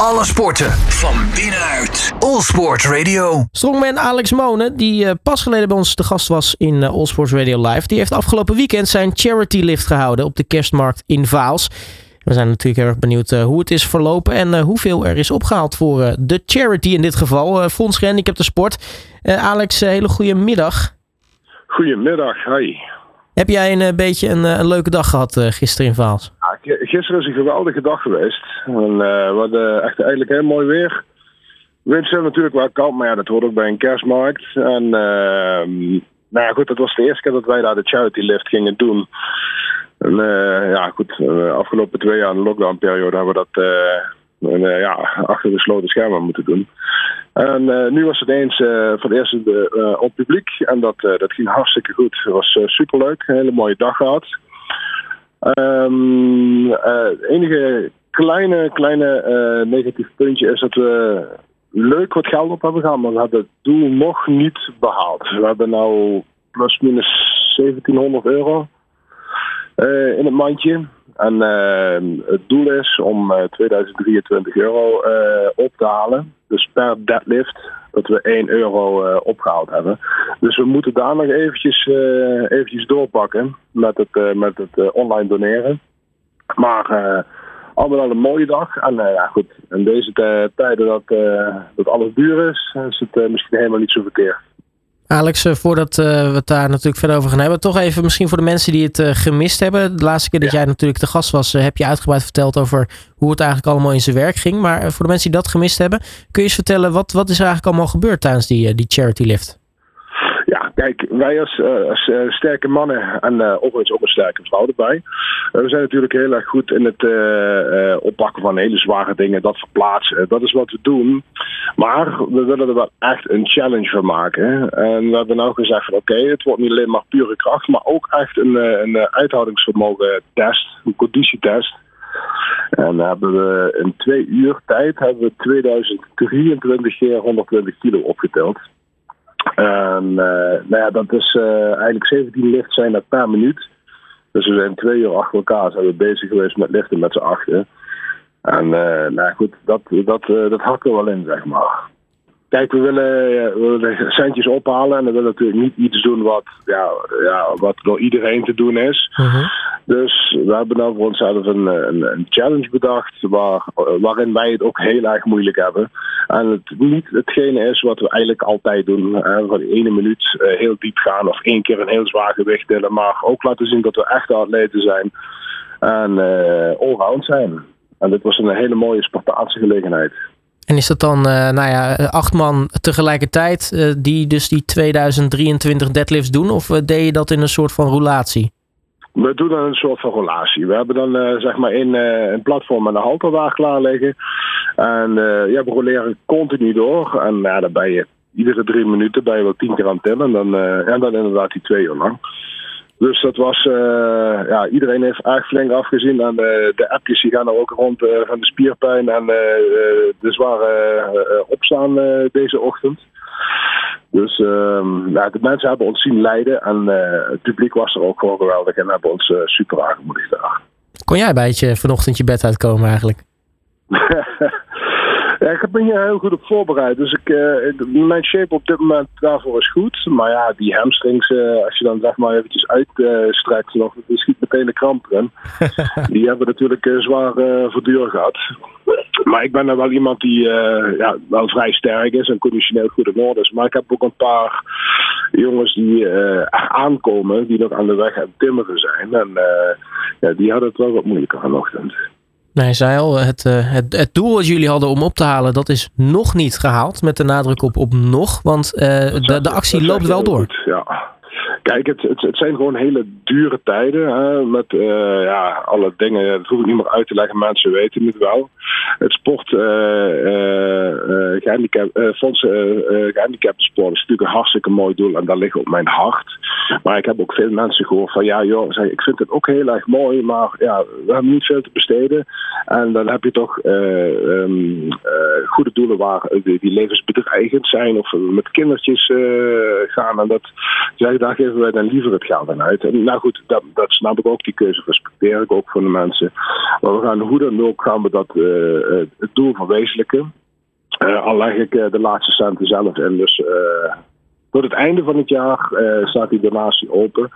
Alle sporten van binnenuit. All Sport Radio. Strongman Alex Monen, die uh, pas geleden bij ons te gast was in uh, All Sports Radio Live, die heeft afgelopen weekend zijn charity lift gehouden op de kerstmarkt in Vaals. We zijn natuurlijk heel erg benieuwd uh, hoe het is verlopen en hoeveel er is opgehaald voor de charity in dit geval. Fonds Gehandicapte Sport. Alex, hele goede middag. Goedemiddag, hi. Heb jij een beetje een, een leuke dag gehad gisteren in Vaals? Gisteren is een geweldige dag geweest. En, uh, we hadden echt eigenlijk heel mooi weer. Wind is natuurlijk wel koud, maar ja, dat hoort ook bij een kerstmarkt. En uh, nou ja, goed, dat was de eerste keer dat wij daar de charity lift gingen doen. En uh, ja, goed, de afgelopen twee jaar in de lockdownperiode hebben we dat uh, ja, achter gesloten schermen moeten doen. En nu was het eens voor het eerst op publiek en dat, dat ging hartstikke goed. Het was superleuk, een hele mooie dag gehad. Het enige kleine, kleine uh, negatief puntje is dat we leuk wat geld op hebben gehaald, maar we hebben het doel nog niet behaald. We hebben nu plus minus 1700 euro uh, in het mandje. En uh, het doel is om 2023 euro op te halen. Dus per deadlift dat we 1 euro uh, opgehaald hebben. Dus we moeten daar nog eventjes, uh, eventjes doorpakken met het, uh, met het online doneren. Maar allemaal een mooie dag. En ja, goed, in deze tijden dat, dat alles duur is, is het misschien helemaal niet zo verkeerd. Alex, eh, voordat eh, we het daar natuurlijk verder over gaan hebben, toch even misschien voor de mensen die het eh, gemist hebben. De laatste keer dat jij natuurlijk te gast was, heb je uitgebreid verteld over hoe het eigenlijk allemaal in zijn werk ging. Maar voor de mensen die dat gemist hebben, kun je eens vertellen wat, wat is er eigenlijk allemaal gebeurd tijdens die, die charity lift? Ja, kijk, wij als, uh, als uh, sterke mannen en uh, overigens ook een sterke vrouw erbij. we zijn natuurlijk heel erg goed in het oppakken van hele zware dingen, dat verplaatsen. Dat is wat we doen. Maar we willen er wel echt een challenge van maken. En we hebben nou gezegd van oké, het wordt niet alleen maar pure kracht, maar ook echt een, een uithoudingsvermogen test, een conditietest. En hebben we in twee uur tijd hebben we 2023 keer 120 kilo opgeteld. En uh, nou ja, dat is uh, eigenlijk 17 lift zijn dat per minuut. Dus we zijn twee uur achter elkaar zijn we bezig geweest met liften met z'n achter. En uh, nou goed, dat, dat, dat hakken we wel in, zeg maar. Kijk, we willen, we willen centjes ophalen en we willen natuurlijk niet iets doen wat, ja, ja, wat door iedereen te doen is. -huh. We hebben nou voor onszelf een, een, een challenge bedacht waar, waarin wij het ook heel erg moeilijk hebben. En het niet hetgene is wat we eigenlijk altijd doen. Van de ene minuut uh, heel diep gaan of één keer een heel zwaar gewicht tillen. Maar ook laten zien dat we echt atleten zijn en uh, allround zijn. En dit was een hele mooie Spartaanse gelegenheid. En is dat dan, nou ja, acht man tegelijkertijd die dus die 2023 deadlifts doen? Of deed je dat in een soort van roulatie? We doen dan een soort van relatie. We hebben dan zeg maar een, een platform en een halterwaag klaar liggen. En ja, we roleren continu door. En ja, dan ben je iedere drie minuten ben je wel tien keer aan het tellen. En dan, en dan inderdaad die twee uur lang. Dus dat was, ja, iedereen heeft erg flink afgezien. En de appjes die gaan er ook rond van de spierpijn en de zware opstaan deze ochtend. Dus ja, de mensen hebben ons zien lijden en het publiek was er ook gewoon geweldig en hebben ons super aangemoedigd daar. Kon jij een beetje vanochtend je bed uitkomen eigenlijk? Ja, ik ben hier heel goed op voorbereid. Dus ik, uh, mijn shape op dit moment daarvoor is goed. Maar ja, die hamstrings, uh, als je dan zeg maar eventjes uitstrekt uh, nog, dan schiet meteen de kramp erin. die hebben natuurlijk zwaar verduur gehad. Maar ik ben wel iemand die ja, wel vrij sterk is en conditioneel goed in orde is. Maar ik heb ook een paar jongens die aankomen, die nog aan de weg aan het timmeren zijn. En ja, die hadden het wel wat moeilijker vanochtend. Nee, zei al, het, het, het doel wat jullie hadden om op te halen, dat is nog niet gehaald. Met de nadruk op, op nog, want uh, de, de actie loopt wel door. Goed, ja. Kijk, het, het, het, zijn gewoon hele dure tijden. Hè, met uh, ja, alle dingen, dat hoef ik niet meer uit te leggen, mensen weten het wel. Het sport, uh, uh, gehandicap, fonds gehandicapte sport is natuurlijk een hartstikke mooi doel en daar ligt op mijn hart. Maar ik heb ook veel mensen gehoord van ja, joh, ik vind het ook heel erg mooi, maar ja, we hebben niet veel te besteden. En dan heb je toch um, goede doelen waar, die, die levensbedreigend zijn of met kindertjes gaan. En dat, zeg, daar geven wij dan liever het geld aan uit. En nou goed, dat, dat snap ik ook, die keuze respecteer ik ook van de mensen. Maar we gaan hoe dan ook gaan we dat het doel verwezenlijken. al leg ik de laatste centen zelf in. Dus tot het einde van het jaar staat die donatie open.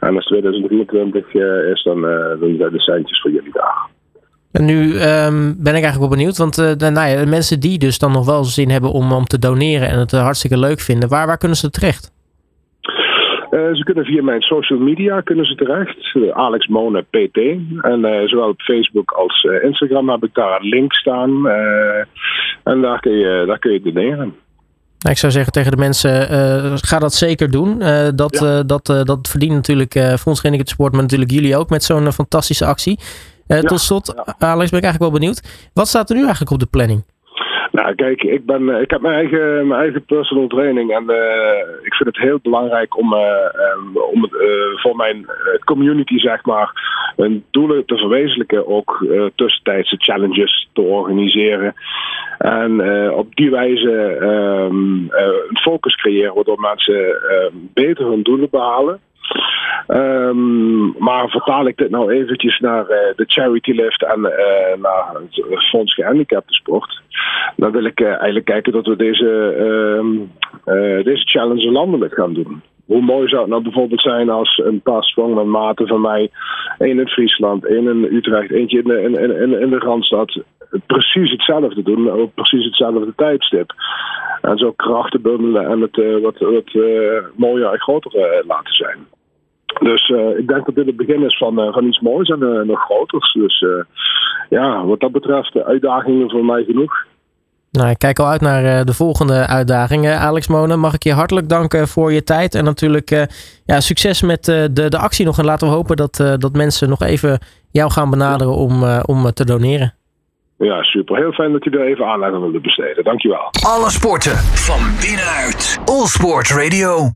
En als 2023 is, dan, dan zijn de centjes voor jullie daar. En nu um, ben ik eigenlijk wel benieuwd, want uh, de, nou de mensen die dus dan nog wel zin hebben om, om te doneren en het hartstikke leuk vinden, waar, waar kunnen ze terecht? Uh, ze kunnen via mijn social media kunnen ze terecht. Uh, Alex Mone PT. En uh, zowel op Facebook als Instagram heb ik daar een link staan. en daar kun je, daar kun je doneren. Nou, ik zou zeggen tegen de mensen, ga dat zeker doen. dat, ja. dat, dat verdient natuurlijk Fonds Gehandicapten Sport, maar natuurlijk jullie ook met zo'n fantastische actie. Ja, tot slot, Alex, ben ik eigenlijk wel benieuwd. Wat staat er nu eigenlijk op de planning? Nou, kijk, ik, ben, eh, ik heb mijn eigen, mijn eigen personal training en uh, ik vind het heel belangrijk om, uh, om uh, voor mijn community, zeg maar, hun doelen te verwezenlijken. Ook tussentijdse challenges te organiseren. En op die wijze um, een focus creëren waardoor mensen beter hun doelen behalen. Um, maar vertaal ik dit nou eventjes naar uh, de charity lift en uh, naar het Fonds Gehandicapten Sport, dan wil ik uh, eigenlijk kijken dat we deze, ehm, deze challenge landelijk gaan doen. Hoe mooi zou het nou bijvoorbeeld zijn als een paar strongman maten van mij, één in Friesland, één in Utrecht, eentje in de, in, in, in de Randstad, precies hetzelfde doen, op precies hetzelfde tijdstip. En zo krachten bundelen en het wat, wat mooier en groter laten zijn. Dus uh, ik denk dat dit het begin is van, uh, van iets moois en uh, nog groters. Dus ja, wat dat betreft, de uitdagingen voor mij genoeg. Nou, ik kijk al uit naar de volgende uitdagingen. Alex Monen, mag ik je hartelijk danken voor je tijd. En natuurlijk ja, succes met de, de actie nog. En laten we hopen dat, dat mensen nog even jou gaan benaderen om, om te doneren. Ja, super. Heel fijn dat je er even aandacht aan wilde besteden. Dankjewel. Alle sporten van binnenuit. All Sport Radio.